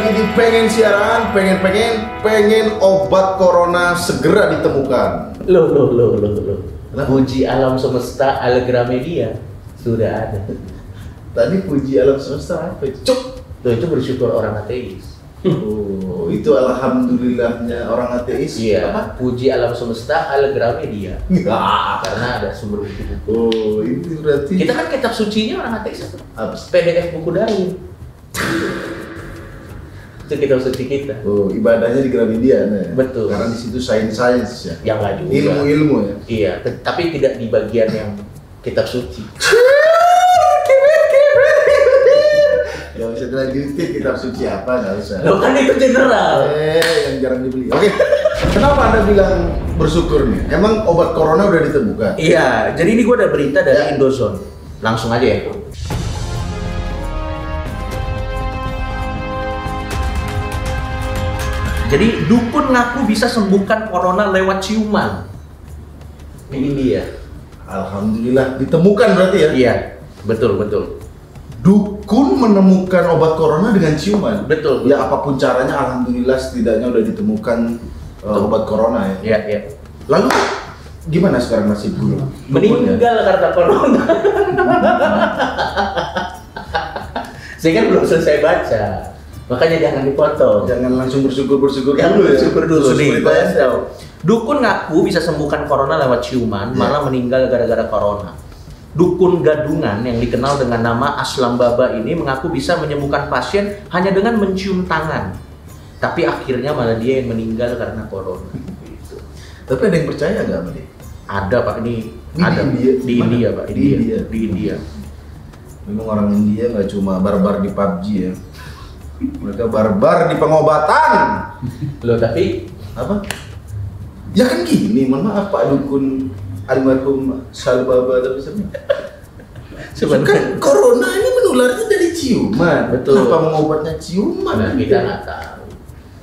lagi pengen siaran, pengen pengen pengen obat corona segera ditemukan. Loh, loh, loh, loh, loh. Puji alam semesta al Gramedia sudah ada. Tadi puji alam semesta apa itu? Cuk. Tuh itu bersyukur orang ateis. Oh, itu alhamdulillahnya orang ateis. Iya. Apa? Puji alam semesta al Gramedia. Ah. Karena ada sumber buku-buku. Oh, itu berarti Kita kan kitab sucinya orang ateis apa? apa? PDF buku Darwin. itu kitab suci kita. Oh, ibadahnya di Gramedia nah. Betul. Karena di situ sains-sains ya. Yang nggak juga. Ilmu-ilmu ya. Iya, tapi tidak di bagian yang kitab suci. Gak usah dilanjutin kitab suci apa, gak usah. Lo kan itu general. Eh, yang jarang dibeli. Oke. Kenapa Anda bilang bersyukur nih? Emang obat corona udah ditemukan? Iya, jadi ini gue ada berita dari Ya. Indozone. Langsung aja ya. Jadi dukun ngaku bisa sembuhkan corona lewat ciuman di India. Alhamdulillah ditemukan berarti ya. Iya, betul betul. Dukun menemukan obat corona dengan ciuman. Betul, Ya apa pun caranya, alhamdulillah setidaknya udah ditemukan uh, Betul. obat corona ya. Iya, iya. Lalu gimana sekarang nasib dulu? Meninggal karena corona. Saya kan belum selesai baca. Makanya jangan dipotong. Jangan langsung bersyukur bersyukur Yang dulu ya. bersyukur dulu nih, tahu. Dukun ngaku bisa sembuhkan corona lewat ciuman, Iya. malah meninggal gara-gara corona. Dukun gadungan yang dikenal dengan nama Aslam Baba ini mengaku bisa menyembuhkan pasien hanya dengan mencium tangan. Tapi akhirnya malah dia yang meninggal karena corona. Gitu. Tapi ada yang percaya nggak sama dia? Ada pak ini, Ini di ada India? di? India pak, Di India. India? di India. Memang orang India nggak cuma barbar di PUBG ya. Mereka barbar di pengobatan. Loh tapi Apa? Ya kan gini, mohon maaf Pak Dukun almarhum Salbaba tapi sebenarnya kan corona ini menularnya dari ciuman. Betul. Kenapa mengobatnya ciuman? Nah, kita nggak tahu.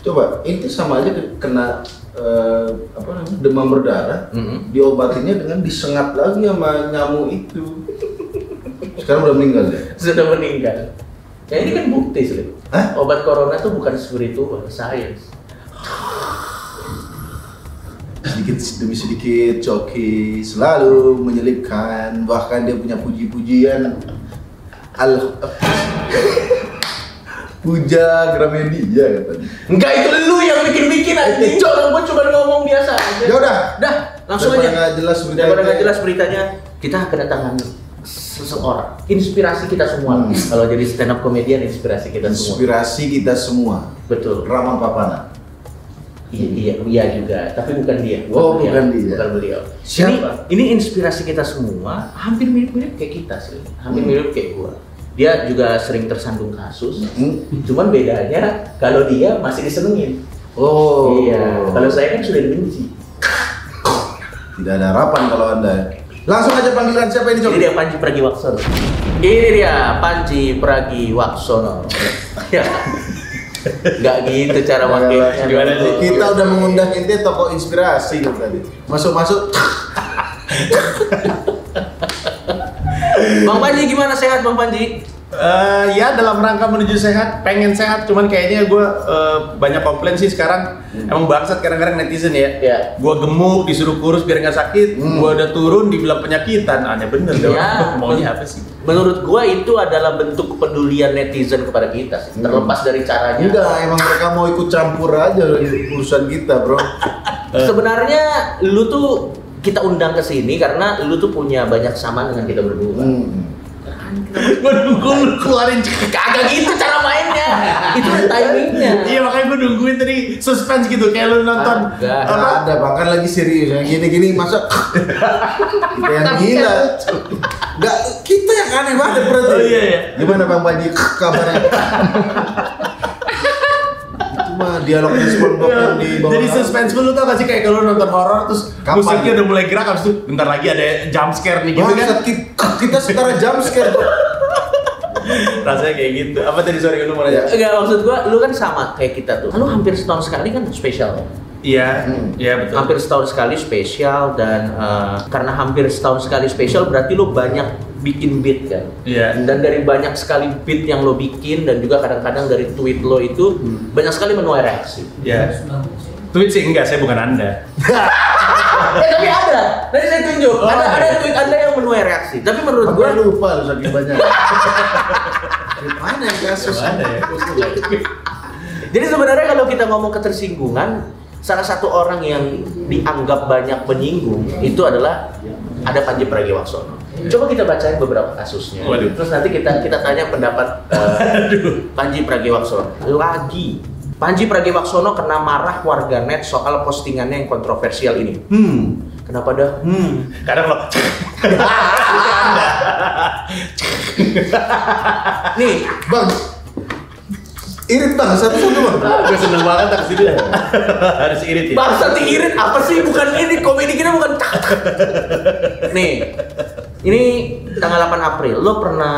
Coba, itu sama aja ke- kena eh, apa namanya demam berdarah, Mm-mm. diobatinya dengan disengat lagi sama nyamuk itu. Sekarang udah meninggal ya? Sudah meninggal. Ya ini kan bukti sih. Hah? Obat corona itu bukan spiritual, sains. sedikit demi sedikit Coki selalu menyelipkan bahkan dia punya puji-pujian al puja Gramedia katanya Enggak itu lu yang bikin-bikin anjing. Orang gua cuma ngomong biasa aja. ya udah Dah, langsung Daripada aja. nggak jelas beritanya. Daripada jelas beritanya, kita kedatangan seseorang. Inspirasi kita semua. Hmm. Kalau jadi stand up comedian inspirasi kita semua. inspirasi kita semua Betul. Rama Papana Iya, iya, iya juga, tapi bukan dia. Oh, beliau. bukan dia. Bukan beliau. Siapa? Ini, ini inspirasi kita semua, hampir mirip-mirip kayak kita sih. Hampir Hmm. mirip kayak gua. Dia juga sering tersandung kasus. Hmm. Cuman bedanya kalau dia masih disenengin. oh Iya. Kalau saya kan sudah dibenci. tidak ada harapan kalau anda langsung aja panggilan siapa ini Ini Coki dia Panji Pragiwaksono. Ini dia Panji Pragiwaksono. Ya. Nggak gitu cara makainya. Gimana sih? kita udah mengundang ente toko inspirasi kan tadi masuk-masuk Bang Panji gimana sehat Bang Panji? Eh, ya dalam rangka menuju sehat, pengen sehat, cuman kayaknya gue banyak komplain sih sekarang. Emang bangsat kadang-kadang netizen ya. Ya. Gue gemuk, disuruh kurus biar nggak sakit. Hmm. Gue udah turun, dibilang penyakitan. Aneh bener dong. Ya, Maunya apa sih? Menurut gua itu adalah bentuk kepedulian netizen kepada kita sih. Hmm. Terlepas dari caranya. enggak emang mereka mau ikut campur aja urusan kita bro Sebenarnya lu tuh kita undang ke sini karena lu tuh punya banyak sama dengan kita berdua. Hmm. Gue nunggu lu keluarin Kagak gitu cara mainnya. itu ada timingnya. Iya makanya gue nungguin tadi suspense gitu kayak lu nonton. Nggak apa? ada bahkan lagi serius yang gini-gini masa kita yang gila nggak kita yang aneh banget berarti Oh, iya, iya. gimana bang Panji kabarnya mah dialog di SpongeBob yang di bawah Jadi suspense lu tau gak sih kayak kalau lu nonton horor terus Kapan? musiknya udah mulai gerak habis itu bentar lagi ada jump scare nih gitu kan. Bangsat, kita, kita setara jump scare tuh. Rasanya kayak gitu. Apa tadi sorry lu mau nanya? Enggak maksud gua lu kan sama kayak kita tuh. Lu hampir setahun sekali kan spesial ya? Iya, Hmm. iya betul. Hampir setahun sekali spesial dan eh, karena hampir setahun sekali spesial berarti lu banyak bikin beat kan. Iya. Dan dari banyak sekali beat yang lo bikin dan juga kadang-kadang dari tweet lo itu Hmm. banyak sekali menuai reaksi. Ya. Tweet sih enggak, saya bukan anda. eh tapi ada, nanti saya tunjuk. Oh, ada ada iya. tweet anda yang menuai reaksi. Tapi menurut gue lupa lu saking banyak. Gimana yang kasus? Ada ya. Jadi sebenarnya kalau kita ngomong ketersinggungan, salah satu orang yang dianggap banyak penyinggung itu adalah ada Panji Pragiwaksono. Coba kita bacain beberapa kasusnya. Waduh. Terus nanti kita kita tanya pendapat eh, Panji Pragiwaksono. Lagi Panji Pragiwaksono kena marah warganet soal postingannya yang kontroversial ini. Hmm, kenapa dah? Hmm, Kadang lo nih Bang, irit bang, satu-satu bang. gue seneng banget tak sini Harus irit ya. Bangsa irit apa sih? Bukan ini komedi kita bukan Nih, ini tanggal 8 April. Lo pernah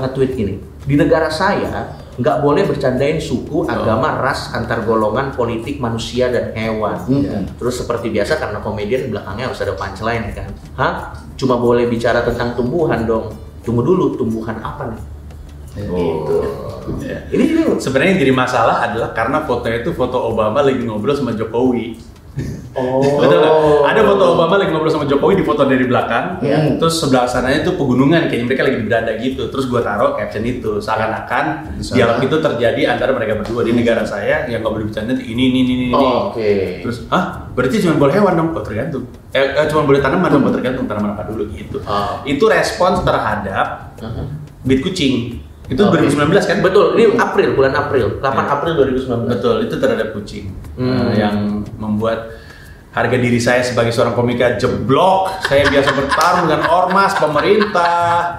nge-tweet gini. Di negara saya nggak boleh bercandain suku, agama, ras, antar golongan, politik, manusia dan hewan. Hmm. Terus seperti biasa karena komedian belakangnya harus ada punchline kan. Hah? Cuma boleh bicara tentang tumbuhan dong. Tunggu dulu, tumbuhan apa nih? Gitu. Ya. Ini ini Sebenarnya yang jadi masalah adalah karena fotonya itu foto Obama lagi ngobrol sama Jokowi. Oh. Betul nggak? Ada foto Obama lagi ngobrol sama Jokowi di foto dari belakang. Iya. Terus sebelah sananya itu pegunungan, kayaknya mereka lagi berada gitu. Terus gua taruh caption itu seakan-akan Di sana. dialog itu terjadi antara mereka berdua di negara saya yang nggak boleh bercanda ini ini ini ini. ini. Oh, Oke. Terus, hah? Berarti cuma boleh hewan dong? Oh, tergantung. Eh, eh, cuma boleh tanaman dong? Oh, tergantung tanaman apa dulu gitu. Oh. Itu respons terhadap Aha. beat kucing. Itu Oke. 2019 kan? Betul, ini April, bulan April, 8 Ya. April 2019. Betul, itu terhadap kucing Hmm. Eh, yang membuat harga diri saya sebagai seorang komika jeblok. Saya biasa bertarung dengan ormas pemerintah.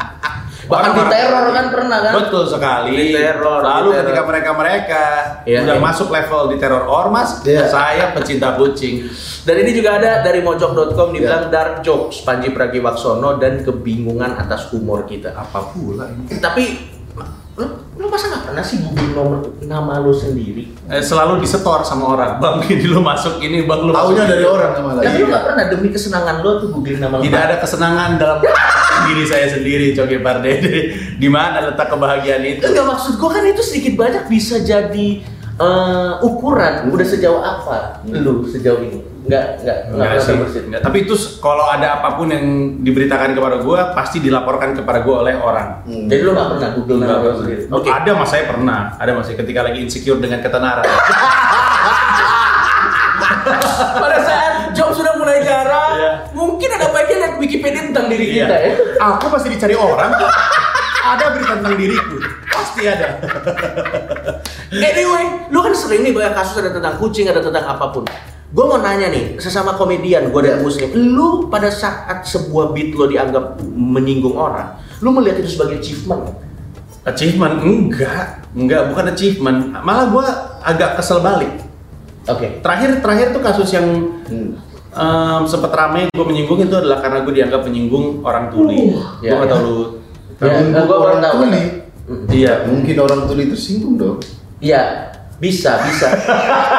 Bahkan Orang-orang- diteror kan pernah kan? Betul sekali. Diteror, Lalu diteror. ketika mereka-mereka Iya, udah iya. masuk level di teror ormas, Iya. saya pecinta kucing. Dan ini juga ada dari mojok.com dibilang Ya. dark jokes Panji Pragiwaksono dan kebingungan atas humor kita. Apa pula ini? Tapi lu, lu masa nggak pernah sih google nomor nama lu sendiri? Eh, selalu disetor sama orang. Bang, ini lu masuk ini, bang lu Taunya dari ini. orang sama Tapi lagi. lu nggak pernah demi kesenangan lu tuh googling nama lu. Tidak ada kesenangan dalam diri saya sendiri, Coki Pardede. Di mana letak kebahagiaan itu? Enggak maksud gua kan itu sedikit banyak bisa jadi eh, ukuran udah sejauh apa lu sejauh ini? Enggak, enggak, enggak Enggak pernah sih, enggak. Tapi itu kalau ada apa pun yang diberitakan kepada gue, pasti dilaporkan kepada gue oleh orang. Hmm. Jadi lu nggak pernah google lu pernah. sendiri? Oke. Ada mas saya pernah, ada mas saya ketika lagi insecure dengan ketenaran. Pada saat job sudah mulai jarang, Iya. mungkin ada baiknya lihat Wikipedia tentang diri Iya. kita ya. Aku pasti dicari orang. Ada berita tentang diriku, pasti ada. Anyway, lu kan sering nih banyak kasus ada tentang kucing, ada tentang apa pun. Gue mau nanya nih, sesama komedian, gue dan muslim, lu pada saat sebuah beat lo dianggap menyinggung orang, lu melihat itu sebagai achievement? Achievement enggak, enggak bukan achievement. Malah gue agak kesel balik. Oke. Terakhir terakhir tuh kasus yang Hmm. em, sempat ramai gue menyinggung itu adalah karena gue dianggap menyinggung orang tuli. gue ya, nggak ya. tahu lu. Ya, Tapi gua orang tahu. tuli. Iya. Mungkin orang tuli tersinggung dong. Iya, bisa, bisa.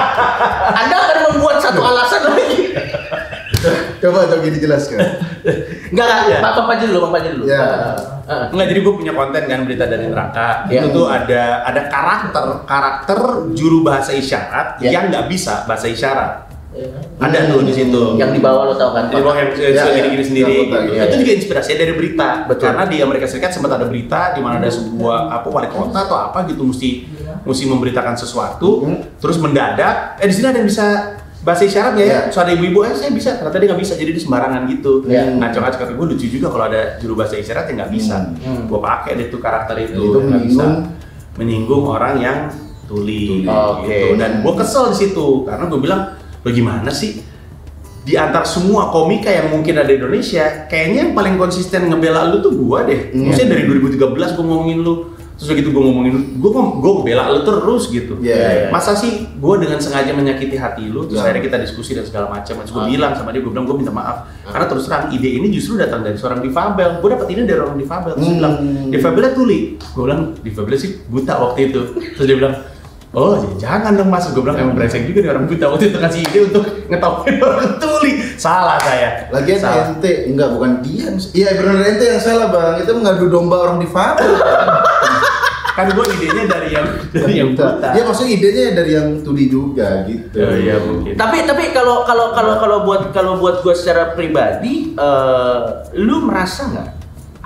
Anda akan membuat satu alasan lagi. Coba coba dijelaskan. Enggak, enggak. Iya. Pak Panji dulu, Pak Panji dulu. Iya. Heeh. Enggak, jadi gue punya konten kan berita dari neraka. Iya. Itu tuh ada ada karakter karakter juru bahasa isyarat Iya. yang nggak bisa bahasa isyarat. Ada tuh di situ. Yang di bawah lo tau kan? di bawah yang Iya, suka iya. sendiri. Iya, iya, itu iya. juga inspirasinya dari berita. Betul. Karena di Amerika Serikat sempat ada berita di mana ada sebuah apa wali kota atau apa gitu mesti mesti memberitakan sesuatu, Hmm. terus mendadak eh di sini ada yang bisa bahasa isyarat ya? Iya. So ada ibu-ibu eh saya bisa, ternyata dia nggak bisa, jadi dia sembarangan gitu. Iya. Ngacok-ngacok kata gue lucu juga kalau ada juru bahasa isyarat yang nggak bisa. Hmm. Gue pakai deh tuh karakter itu, Itu nggak bisa menyinggung- orang yang tuli. Oke. gitu. Dan gue kesel di situ karena gue bilang, lo gimana sih? Di antar semua komika yang mungkin ada di Indonesia, kayaknya yang paling konsisten ngebela lu tuh gua deh. Hmm. Maksudnya dari 2013 gua ngomongin lu, terus begitu gua ngomongin lu, gua gua bela lu terus gitu. Iya, iya. Masa sih gua dengan sengaja menyakiti hati lu, terus Iya. akhirnya kita diskusi dan segala macam. Terus gua Ah. bilang sama dia, gua bilang gua minta maaf. Karena terus terang ide ini justru datang dari seorang difabel. Gua dapat ini dari orang difabel. Terus dia Hmm. bilang, difabelnya tuli. Gua bilang, difabelnya sih buta waktu itu. Terus dia bilang, Oh, jangan dong mas, gue bilang emang brengsek juga nih orang buta waktu itu ngasih ide untuk ngetawain orang tuli. Salah saya. Lagian Salah. ente enggak bukan dia. Iya benar ente yang salah bang. Itu mengadu domba orang difabel. Kan gue idenya dari yang dari yang buta. Iya maksudnya idenya dari yang tudi juga gitu. Oh, iya mungkin. Tapi tapi kalau kalau kalau kalau buat kalau buat gue secara pribadi, eh, lu merasa nggak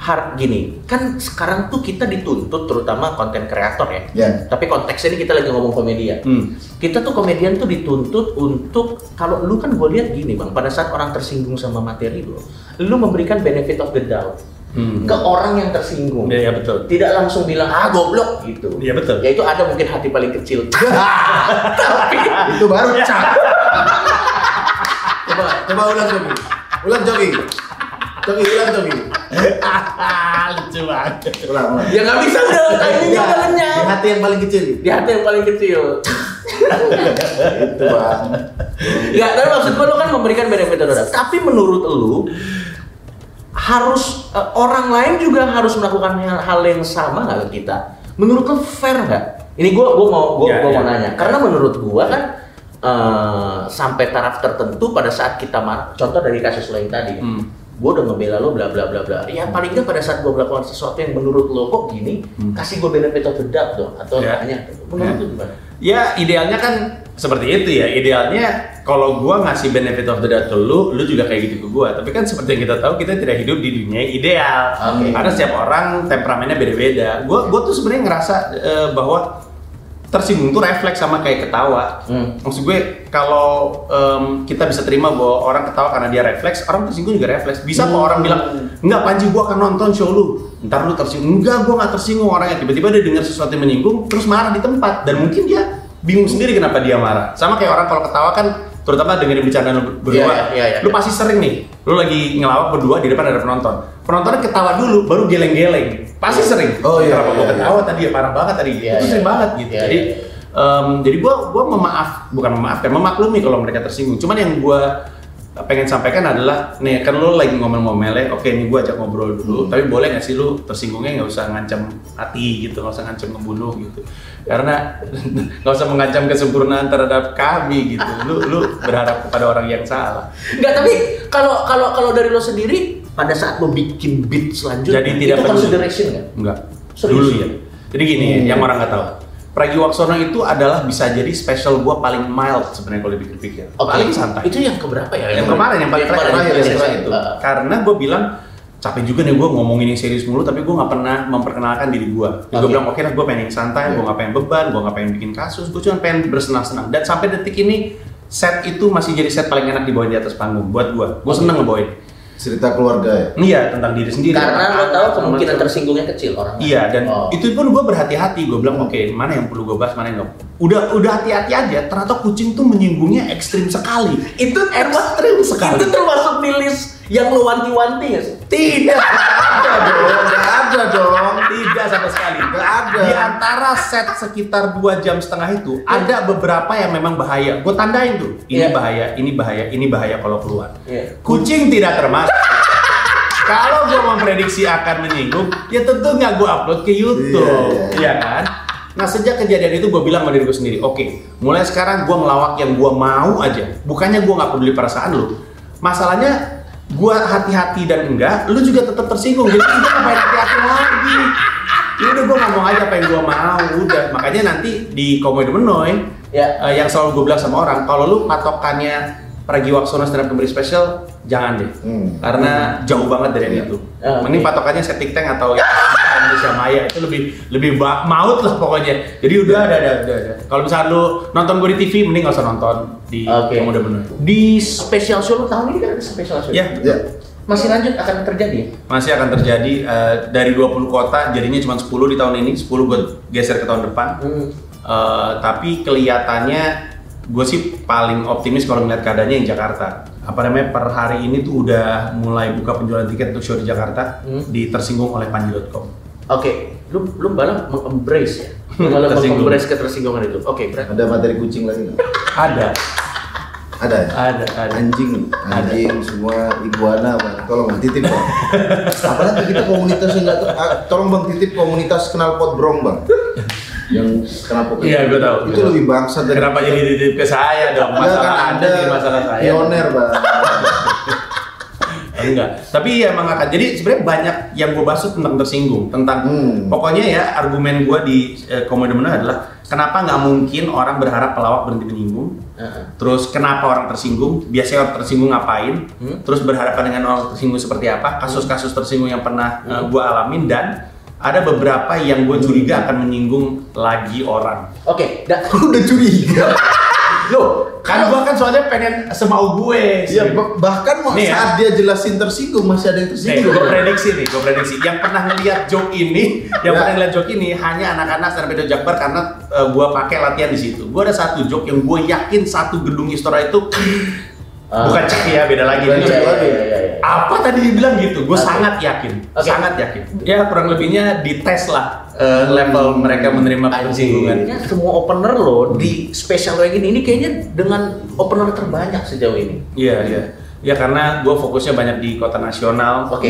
har gini kan sekarang tuh kita dituntut terutama konten kreator ya. Ya. Tapi konteksnya ini kita lagi ngomong komedian. Hmm. Kita tuh komedian tuh dituntut untuk kalau lu kan gue lihat gini bang, pada saat orang tersinggung sama materi lu, lu memberikan benefit of the doubt Hmm. ke orang yang tersinggung. Iya, iya, betul. Tidak langsung bilang ah goblok gitu. Iya, betul. Ya itu ada mungkin hati paling kecil. Tapi Itu baru Iya. cak. coba coba ulang jogi. Ulang jogi. Jogi ulang jogi. Lucu banget. Ulang ulang. ya nggak bisa udah timingnya udah lenyap. Di hati yang paling kecil. Di hati yang paling kecil. Itu bang. Ya, tapi maksud gue lu kan memberikan benefit doubt. Tapi menurut lu harus eh, orang lain juga harus melakukan hal, hal yang sama nggak ke kita? Menurut lu fair nggak? Ini gue gua mau gua, Ya, gua ya. mau nanya. Karena menurut gua kan eh, sampai taraf tertentu pada saat kita marah, contoh dari kasus lo yang tadi. Hmm. Gue udah ngebela lo bla bla bla bla. Ya paling nggak pada saat gue melakukan sesuatu yang menurut lo kok gini, Hmm. kasih gue benefit of the doubt dong atau Ya. hanya menurut Ya. lu gimana? Ya idealnya kan seperti itu ya. Idealnya kalau gua ngasih benefit of the doubt ke lu, lu juga kayak gitu ke gua. Tapi kan seperti yang kita tahu kita tidak hidup di dunia yang ideal. Oke. Karena setiap orang temperamennya beda-beda. Gua gua tuh sebenarnya ngerasa eh, bahwa tersinggung tuh refleks sama kayak ketawa. Hmm. Maksud gue kalau em, kita bisa terima bahwa orang ketawa karena dia refleks, orang tersinggung juga refleks. Bisa kok Hmm. orang bilang, enggak Panji gua akan nonton show lu. Ntar lu tersinggung. Enggak, gua nggak tersinggung orangnya. Tiba-tiba dia dengar sesuatu yang menyinggung, terus marah di tempat. Dan mungkin dia bingung sendiri kenapa dia marah. Sama kayak orang kalau ketawa kan, terutama dengerin bercanda lu berdua, Iya, iya, iya, lu iya. pasti sering nih, lu lagi ngelawak berdua di depan ada penonton. Penontonnya ketawa dulu, baru geleng-geleng. Pasti sering. Oh, iya, Kenapa iya, ketawa tadi ya parah banget tadi. Iya, Itu iya. sering banget gitu. Iya, Jadi iya. Em, jadi gua gua memaaf bukan memaafkan memaklumi kalau mereka tersinggung cuman yang gua pengen sampaikan adalah nih kan lu lagi ngomel-ngomel ya oke nih gua ajak ngobrol dulu tapi boleh nggak sih lu tersinggungnya nggak usah ngancam hati gitu nggak usah ngancam ngebunuh gitu karena nggak usah mengancam kesempurnaan terhadap kami gitu lu lu berharap kepada orang yang salah Enggak, tapi kalau kalau kalau dari lo sendiri pada saat lo bikin beat selanjutnya Jadi tidak itu consideration kan? Enggak. Dulu ya. Jadi gini, Hmm. yang orang nggak tahu. Pragiwaksono itu adalah bisa jadi special gua paling mild sebenarnya kalau dipikir-pikir. Oke. Paling santai. Itu yang keberapa ya? yang kemarin yang paling terakhir, yang terakhir. itu. Uh, Karena gue bilang capek juga nih gue ngomongin yang serius mulu tapi gue nggak pernah memperkenalkan diri gue. Gue Oke. bilang oke lah gue pengen yang santai, gue nggak pengen beban, gue nggak pengen bikin kasus, gue cuma pengen bersenang-senang. Dan sampai detik ini set itu masih jadi set paling enak dibawain di atas panggung buat gue. Gue Oke. seneng ngebawain. Cerita keluarga ya. Iya tentang diri sendiri. karena lo tahu kemungkinan tersinggungnya kecil orang. Iya dan Oh. itu pun gue berhati-hati gue bilang oke mana yang perlu gue bahas mana yang enggak. Udah udah hati-hati aja. Ternyata kucing tuh menyinggungnya ekstrim sekali. itu Ekstrim sekali. Itu termasuk di list yang lo wanti-wanti sih? Tidak ada dong. Nggak ada dong. Tidak sama sekali. Nggak ada. Di antara set sekitar dua jam setengah itu ada beberapa yang memang bahaya. Gue tandain tuh. Ini Iya. bahaya, ini bahaya, ini bahaya kalau keluar. Iya. Kucing tidak termasuk. kalau gue memprediksi akan menyinggung, ya tentu nggak gue upload ke YouTube, Iya, iya, ya kan? Nah sejak kejadian itu gue bilang sama diri gue sendiri, oke, mulai sekarang gue melawak yang gue mau aja. Bukannya gue nggak peduli perasaan lu. Masalahnya gue hati-hati dan enggak, lu juga tetap tersinggung. Jadi gue ngapain hati-hati lagi? Ya udah gue ngomong aja apa yang gue mau, udah. Makanya nanti di Komodo Menoy, Ya. eh, yang selalu gue bilang sama orang, kalau lu patokannya Pragiwaksono stand up comedy special, jangan deh. Hmm. Karena jauh banget dari yang itu. Ah, Mending oke. patokannya Septic Tank atau yang Indonesia Maya itu lebih lebih maut lah pokoknya. Jadi udah ada ada ada. ada. Kalau misalnya lu nonton gue di TV, mending gak usah nonton di Oke. Komodo Menoy. Di special show lo tahun ini kan ada special show. Ya, Ya. Masih lanjut akan terjadi ya? masih akan terjadi eh, dari 20 kota jadinya cuma 10 di tahun ini, 10 gue geser ke tahun depan. Hmm. Eh, tapi kelihatannya gue sih paling optimis kalau ngeliat keadaannya yang Jakarta. Apa namanya per hari ini tuh udah mulai buka penjualan tiket untuk show di Jakarta Hmm. di tersinggung oleh panji.com. Oke, lu lu malah mengembrace ya. Malah mengembrace ketersinggungan itu. Oke, berarti Ada materi kucing lagi nggak? Ada, Ada ya? ada, ada. Anjing, anjing semua iguana bang. Tolong bang titip bang. Apalagi kita komunitas yang nggak ah, tolong bang titip komunitas kenal pot brong bang. Yang kenapa ke- Iya, gua tahu, itu lebih bangsa dari Kenapa jadi titip ke saya dong? Masalah kan anda jadi masalah saya. pioner bang Enggak. Tapi ya emang akan. Jadi sebenarnya banyak yang gue bahas tentang tersinggung, tentang Hmm. pokoknya ya argumen gue di eh, komedi Menang adalah kenapa nggak mungkin orang berharap pelawak berhenti menyinggung? Heeh. Terus kenapa orang tersinggung? Biasanya orang tersinggung ngapain? Hmm. Terus berhadapan dengan orang tersinggung seperti apa? Kasus-kasus tersinggung yang pernah gue alamin dan ada beberapa yang gue curiga akan menyinggung lagi orang. Oke, da- udah curiga Loh, Kan gue kan soalnya pengen semau gue. ya bah- bahkan mau Nih ya. saat dia jelasin tersinggung masih ada yang Nih, tersinggung gue prediksi nih, gue prediksi. Yang pernah ngeliat joke ini, yang Ya. pernah ngeliat joke ini hanya anak-anak stand up Jakbar karena uh, gue pakai latihan di situ. Gue ada satu joke yang gue yakin satu gedung Istora itu Ah. bukan cek ya, beda lagi. Bukan Ini cek lagi. Apa tadi dibilang gitu? Gue Oke. sangat yakin, Oke. sangat yakin. Ya kurang lebihnya dites lah uh, level mereka menerima persinggungan. Semua opener lo di special kayak gini ini kayaknya dengan opener terbanyak sejauh ini. Iya, iya. Ya karena gue fokusnya banyak di kota nasional. Oke,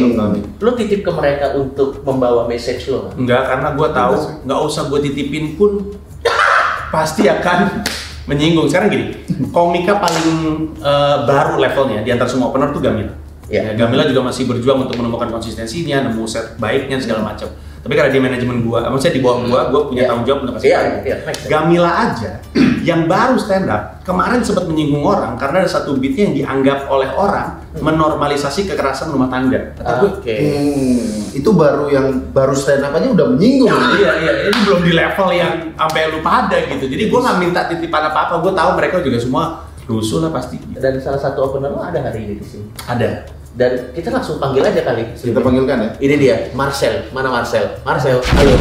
lo titip ke mereka untuk membawa message lo. nggak? Enggak, karena gue tahu nggak usah gue titipin pun pasti akan menyinggung. Sekarang gini, komika paling eh, baru levelnya di antara semua opener tuh Gamila. Iya. Ya, Gamila juga masih berjuang untuk menemukan konsistensinya, nemu set baiknya segala macam. Tapi karena di manajemen gua, maksudnya di bawah gua, gua punya Iya. tanggung jawab untuk kasih tahu. iya, make sense. Gamila aja yang baru stand up kemarin sempat menyinggung orang karena ada satu beatnya yang dianggap oleh orang menormalisasi kekerasan rumah tangga. Kata gue, Oke. Hmm, itu baru yang baru stand up aja udah menyinggung iya iya ini belum di level yang sampai lu pada gitu jadi gue nggak minta titipan apa apa gue tahu mereka juga semua rusuh lah pasti Dan salah satu opener lo ada hari ini di sini. ada Dan kita langsung panggil aja kali. kita panggilkan ya Ini dia, Marcel. Mana Marcel? Marcel, ayo.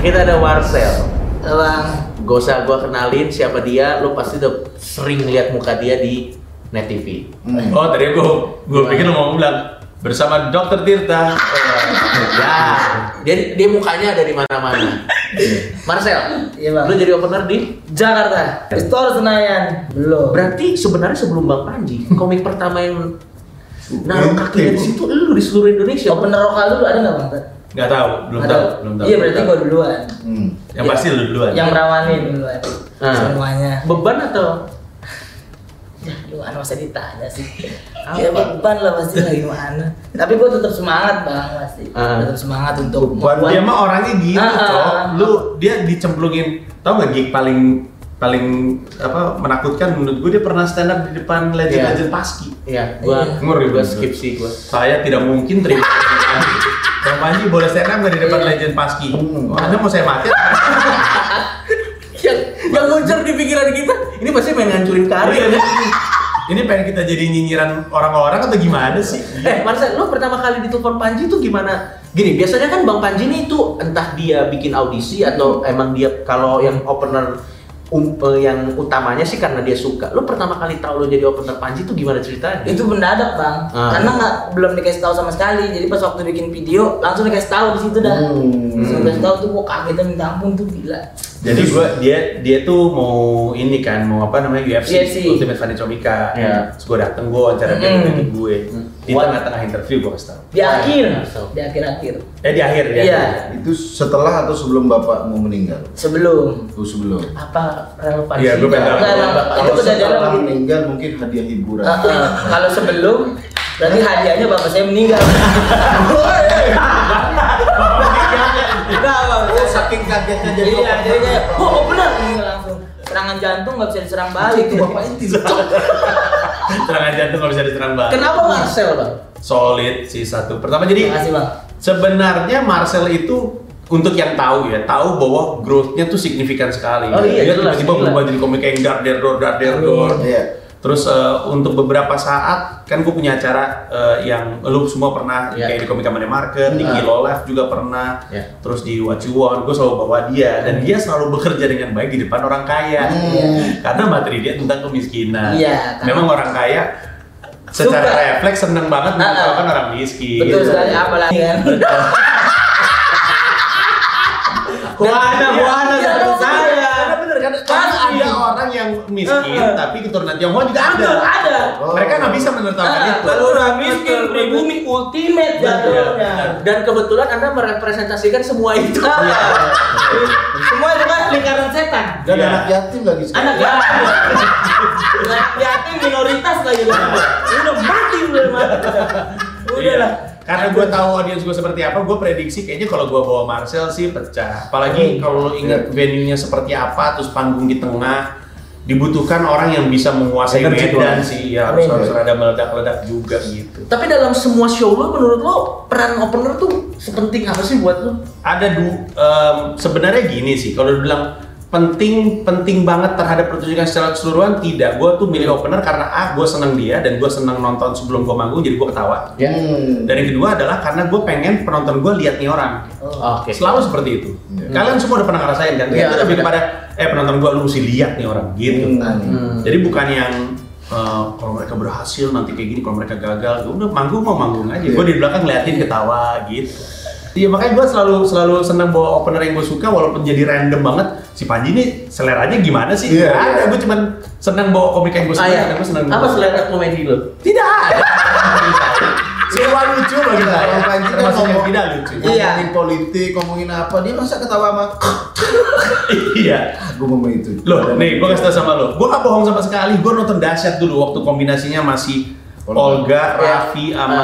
Kita ada Marcel. Bang, Gak usah gua kenalin siapa dia, lo pasti udah sering lihat muka dia di Net TV. Hmm. oh tadi gue gue pikir lu mau bilang bersama dokter Tirta ya, dia dia mukanya ada di mana-mana. Marcel, Iya, Bang. lo jadi opener di Jakarta, Istora Senayan, belum. Berarti sebenarnya sebelum Bang Panji, komik pertama yang naruh kakinya di situ lu di seluruh Indonesia. Opener lokal dulu ada nggak bang? nggak tahu belum tahu belum tahu Iya berarti gua duluan. Hmm. yang pasti lu duluan Yang merawanin duluan. Ah. Semuanya. Beban atau Ya gimana masa ditanya sih? Ya beban lah pasti lah gimana. Tapi gua tetap semangat bang pasti. Ah. Tetap semangat untuk Beban dia mah orangnya gitu ah. lu dia dicemplungin tau nggak gig paling paling apa menakutkan menurut gue dia pernah stand up di depan legend-legend paski ya gua Iya. Ngeri gua skip sih gua. saya tidak mungkin terima Bang Panji boleh stand up nggak di depan Iya. legend paski? Hmm. Oh, anda mau saya mati? yang yang muncul di pikiran kita, ini pasti main ngancurin karir. Iya, Ini pengen kita jadi nyinyiran orang-orang atau gimana sih? Eh, Marcel, lo pertama kali ditelepon Panji tuh gimana? Gini, biasanya kan Bang Panji nih tuh entah dia bikin audisi atau emang dia kalau yang opener um, eh, yang utamanya sih karena dia suka. Lo pertama kali tahu lo jadi opener Panji tuh gimana ceritanya? itu mendadak bang. Ah. Karena nggak belum dikasih tahu sama sekali. Jadi pas waktu bikin video langsung dikasih tahu di situ dah. Hmm. Langsung dikasih tahu tuh gua kagetnya minta ampun tuh gila. Jadi gua dia dia tuh mau ini kan mau apa namanya UFC, UFC. Ultimate Fighting Comika. Iya. Terus gua dateng gua wawancara dia ngeliatin gue. Di tengah-tengah interview gua kasih. Di akhir, Langsung. di akhir-akhir. Eh di akhir dia. Iya. itu setelah atau sebelum bapak mau meninggal Sebelum itu sebelum Apa relevansinya? Iya, gua pengen kalau setelah meninggal mungkin hadiah hiburan. Kalau sebelum berarti hadiahnya bapak saya meninggal. kagetnya jadi Iya, jadi kayak, oh, oh benar langsung. Serangan jantung nggak bisa diserang balik. itu bapak inti Serangan jantung nggak bisa diserang balik. Kenapa Marcel, Bang? Solid sih satu. Pertama jadi Terima kasih bang. sebenarnya Marcel itu untuk yang tahu ya, tahu bahwa growth-nya tuh signifikan sekali. Oh iya, Dia tiba-tiba berubah jadi komik yang dar der dor dar der dor. Iya. Terus eh, untuk beberapa saat kan gue punya acara eh, yang lu semua pernah Iya. kayak di Komika Money Market, di Hmm. Kilo Live juga pernah. Iya. Terus di What You Want, gue selalu bawa dia dan dia selalu bekerja dengan baik di depan orang kaya. Hmm. Karena materi dia tentang kemiskinan. Iya, karena- Memang orang kaya secara Suka. refleks seneng banget Ah, ah. mengatakan orang miskin. Betul sekali, apalagi kan. Wahana, wahana Karena kan ada orang yang miskin Eh, eh. tapi keturunan Tionghoa juga ada. Betul, ada. Oh. Mereka nggak bisa menertawakan Ah, itu. Kalau udah miskin, pribumi ultimate jatuhnya. Dan kebetulan Anda merepresentasikan semua itu. Iya. Semua itu kan lingkaran setan. Dan Iya. anak yatim lagi sekarang. Anak yatim. Anak yatim minoritas lagi kan. Udah mati udah mati. Udah Iya. lah. Karena gue tahu audiens gue seperti apa, gue prediksi kayaknya kalau gue bawa Marcel sih pecah. Apalagi Hmm. kalau lo ingat venue-nya seperti apa, terus panggung di tengah, dibutuhkan orang yang bisa menguasai Energi medan sih. Ya harus harus ada meledak-ledak juga gitu. Tapi dalam semua show lo, menurut lo peran opener tuh sepenting apa sih buat lo? Ada du, em, sebenarnya gini sih, kalau dibilang penting penting banget terhadap pertunjukan secara keseluruhan tidak. Gue tuh milih opener karena ah gue seneng dia dan gue seneng nonton sebelum gue manggung jadi gue ketawa. Hmm. Dan yang kedua adalah karena gue pengen penonton gue lihat nih orang. Oke. Selalu seperti itu. Iya. Kalian semua udah pernah ngerasain kan? Iya, itu lebih kepada eh penonton gue lu mesti lihat nih orang gitu. Hmm. Hmm. Jadi bukan yang eh, kalau mereka berhasil nanti kayak gini, kalau mereka gagal, ya udah manggung mau manggung aja. Iya. Gue di belakang ngeliatin ketawa gitu. Iya makanya gue selalu selalu seneng bawa opener yang gue suka walaupun jadi random banget. Si Panji ini seleranya gimana sih? Iya, Nggak ada, iya. gue cuman seneng bawa komik yang gue suka. Ah, ya. dan gue seneng Apa selera komedi lo? Tidak ada. Semua lucu bagi saya. Kalau Panji kan ngomong- tidak lucu. Iya. Ngomongin politik, ngomongin apa, dia masa ketawa sama Iya. Gue ngomong itu. Loh, nih gue kasih tau sama lo. Gue gak bohong sama sekali. Gue nonton dahsyat dulu waktu kombinasinya masih Olga. Olga, Ya. Raffi, sama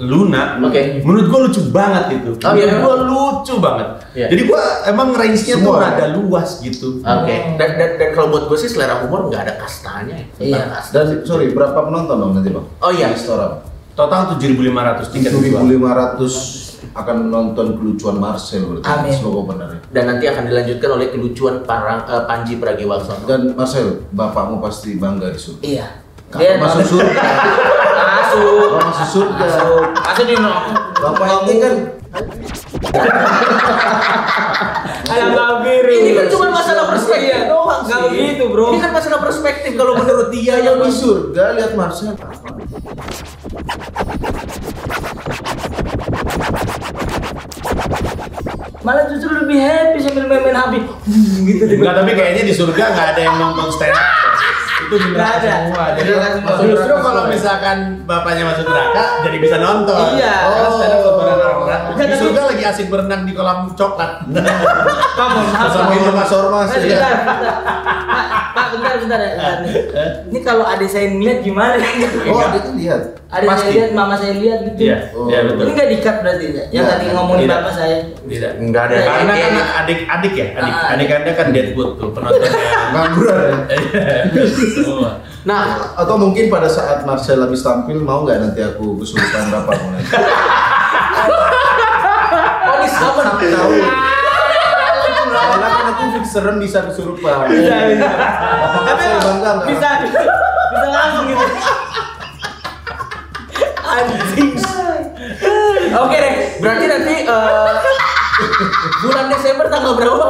Luna. Oke. Menurut gue lucu banget itu. Oh, Menurut iya. gue lucu banget. Iya. Jadi gue emang range-nya tuh Semua. rada luas gitu. Oke. Dan, dan, dan kalau buat gue sih selera humor nggak ada kastanya. ya. Iya. kasta. Dan sorry, berapa penonton dong nanti bang? Oh, iya. Restoran. Total 7.500 tiket. 7.500 akan nonton kelucuan Marcel berarti Amin. sebagai opener. Dan nanti akan dilanjutkan oleh kelucuan para, eh, Panji Pragiwaksono. Dan Marcel, bapakmu pasti bangga di surga. Iya. Kalau masuk surga, Masuk. kalau masuk surga, Masuk. Masuk di nongkrong. bapak ini kan Alam nggak biru. Ini kan cuma masalah perspektif Iya. doang sih. begitu bro. Ini kan masalah perspektif kalau menurut dia yang di surga lihat Marcel. Malah justru lebih happy sambil main-main habis. gitu deh. Enggak, tapi kayaknya di surga nggak ada yang nonton stand up. Itu neraka ada. semua. Jadi justru kalau misalkan bapaknya masuk neraka, jadi bisa nonton. Iya. Enggak, Di surga lagi asik berenang di kolam coklat. Maaf. Sama itu Mas Ormas Mas, ya. Bentar, bentar. Pak, bentar, ya, nih. Ini kalau adik saya ngeliat gimana? Oh, dia tuh lihat. Adik saya lihat, mama saya lihat gitu. Iya, Oh. iya betul. Ini nggak dikat berarti ya? Yang Nggak, tadi ngomongin tidak. bapak saya. Tidak. Enggak ada. Karena Iya, kan iya. adik-adik ya, adik Ah, adik anda kan Deadwood tuh penontonnya. Ngangguran ya. Semua. Nah, Atau mungkin pada saat Marcel habis tampil mau nggak nanti aku kesurupan berapa mau nanti? oh ini fix serem bisa kesurupan. Bisa, bisa. Bapak Tapi bangga nggak? bisa, bisa langsung gitu. Anjing. Oke deh, berarti nanti eh, bulan Desember tanggal berapa?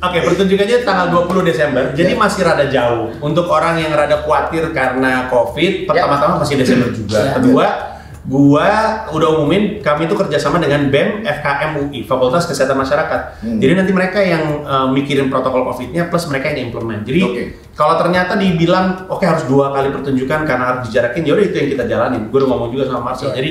Oke, pertunjukannya tanggal 20 Desember. Jadi Ya. masih rada jauh. Untuk orang yang rada khawatir karena Covid, pertama-tama masih Desember juga. Ya. Kedua, gua udah umumin kami itu kerjasama dengan BEM FKM UI, Fakultas Kesehatan Masyarakat. Hmm. Jadi nanti mereka yang eh, mikirin protokol Covid-nya plus mereka yang implement. Jadi Oke. kalau ternyata dibilang oke harus dua kali pertunjukan karena harus dijarakin, yaudah itu yang kita jalanin. Gue udah ngomong juga sama Marcel. Iya. Jadi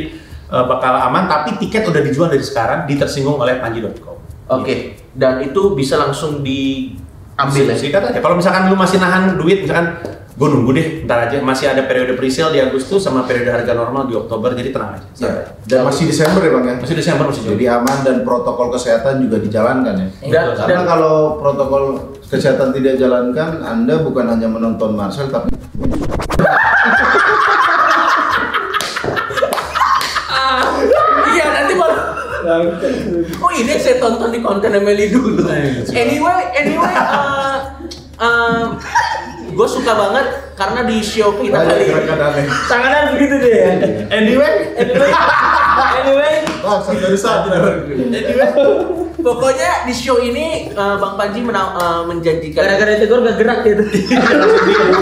eh, bakal aman, tapi tiket udah dijual dari sekarang di tersinggung oleh panji.com. Oke, dan itu bisa langsung diambil ya. Sikat aja. Kalau misalkan lu masih nahan duit, misalkan gue nunggu deh, ntar aja masih ada periode pre-sale di Agustus sama periode harga normal di Oktober, jadi tenang aja. Ya. santai. Dan masih Desember ya bang ya. Masih Desember masih Jadi jauh. aman dan protokol kesehatan juga dijalankan ya. Dan, Karena dan kalau protokol kesehatan tidak dijalankan, Anda bukan hanya menonton Marcel tapi iya nanti malah Oh ini saya tonton di konten Emily dulu. Anyway, anyway, uh, gue suka banget karena di show kita banyak kali ini. Tanganan begitu deh ya. Anyway, Anyway, anyway, satu dari satu. anyway. Pokoknya di show ini uh, Bang Panji mena- uh, menjanjikan. gara-gara tegur gak gerak gitu.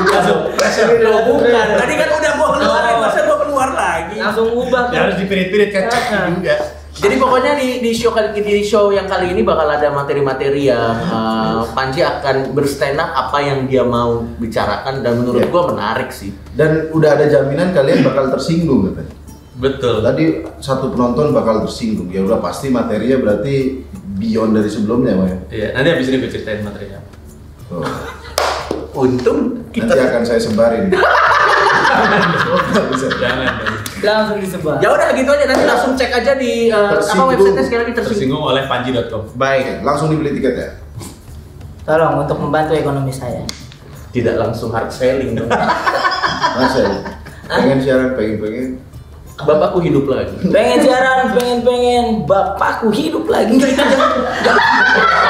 Langsung pressure. Bukan. Tadi kan udah mau keluarin, masa mau keluar lagi? Langsung ubah. Ya harus dipirit-pirit kan juga. Jadi pokoknya di, di show kali di show yang kali ini bakal ada materi-materi yang uh, Panji akan berstand up apa yang dia mau bicarakan dan menurut Iya. gua menarik sih. Dan udah ada jaminan kalian bakal tersinggung katanya. Betul. Tadi satu penonton bakal tersinggung. Ya udah pasti materinya berarti beyond dari sebelumnya, Pak. ya? Iya, nanti habis ini gue ceritain materinya. Tuh. Untung Nanti akan saya sebarin. Jangan. Langsung disebar. Ya udah gitu aja nanti langsung cek aja di uh, apa websitenya sekali lagi tersinggung. Tersinggung oleh panji.com. Baik, langsung dibeli tiket ya. Tolong untuk membantu ekonomi saya. Tidak langsung hard selling dong. Mas ya. Pengen siaran, pengen pengen. Bapakku hidup lagi. Pengen siaran, pengen pengen bapakku hidup lagi.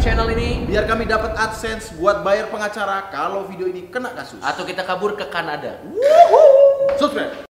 subscribe channel ini Biar kami dapat AdSense buat bayar pengacara kalau video ini kena kasus. atau kita kabur ke Kanada. Subscribe.